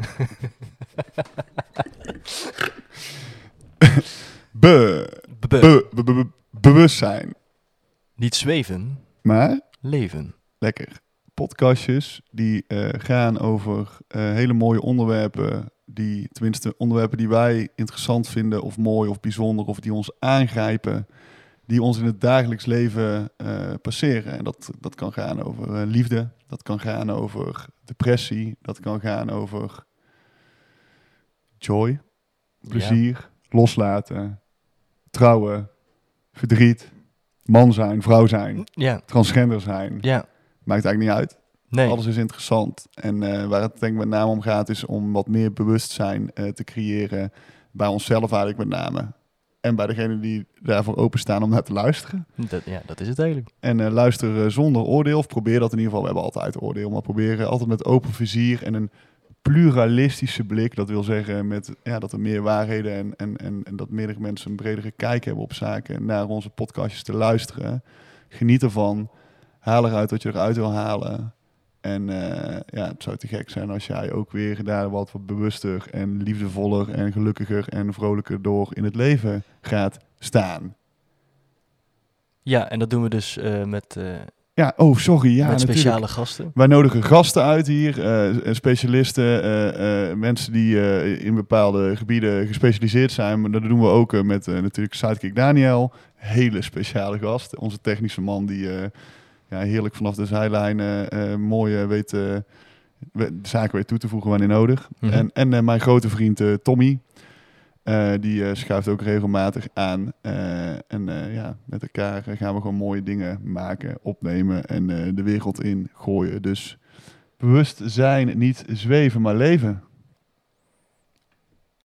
Be, Be- be, be- be- bewustzijn. Niet zweven, Maar leven. lekker. Podcastjes die eh, gaan over eh, hele mooie onderwerpen. Die, tenminste, onderwerpen die wij interessant vinden, of mooi of bijzonder, of die ons aangrijpen. Die ons in het dagelijks leven eh, passeren. En dat, dat kan gaan over eh, liefde, dat kan gaan over depressie, dat kan gaan over joy, plezier, loslaten, trouwen, verdriet, man zijn, vrouw zijn, Ja, transgender zijn. ja. Maakt eigenlijk niet uit. Nee. Alles is interessant. En eh, waar het denk ik met name om gaat, is om wat meer bewustzijn te creëren. Bij onszelf eigenlijk met name. En bij degenen die daarvoor openstaan om naar te luisteren. Dat, ja, dat is het eigenlijk. En eh, luister zonder oordeel, of probeer dat in ieder geval. We hebben altijd oordeel, maar probeer altijd met open vizier en een pluralistische blik. Dat wil zeggen met, ja, dat er meer waarheden en, en, en, en dat meerdere mensen een bredere kijk hebben op zaken. Naar onze podcastjes te luisteren. Geniet ervan. Haal eruit wat je eruit wil halen. En eh, ja, het zou te gek zijn als jij ook weer daar wat wat bewuster en liefdevoller en gelukkiger en vrolijker door in het leven gaat staan. Ja, en dat doen we dus eh, met, eh, Ja, oh sorry. Ja, met natuurlijk. speciale gasten. Wij nodigen gasten uit hier, specialisten, mensen die in bepaalde gebieden gespecialiseerd zijn. Maar dat doen we ook met natuurlijk Sidekick Daniel, hele speciale gast. Onze technische man die ja, heerlijk vanaf de zijlijn eh, eh, mooi eh, weet, we- de zaken weet toe te voegen wanneer nodig. Mhm. En, en mijn grote vriend Tommy, die eh, schuift ook regelmatig aan. En ja, met elkaar gaan we gewoon mooie dingen maken, opnemen en de wereld in gooien. Dus bewust zijn, niet zweven, maar leven.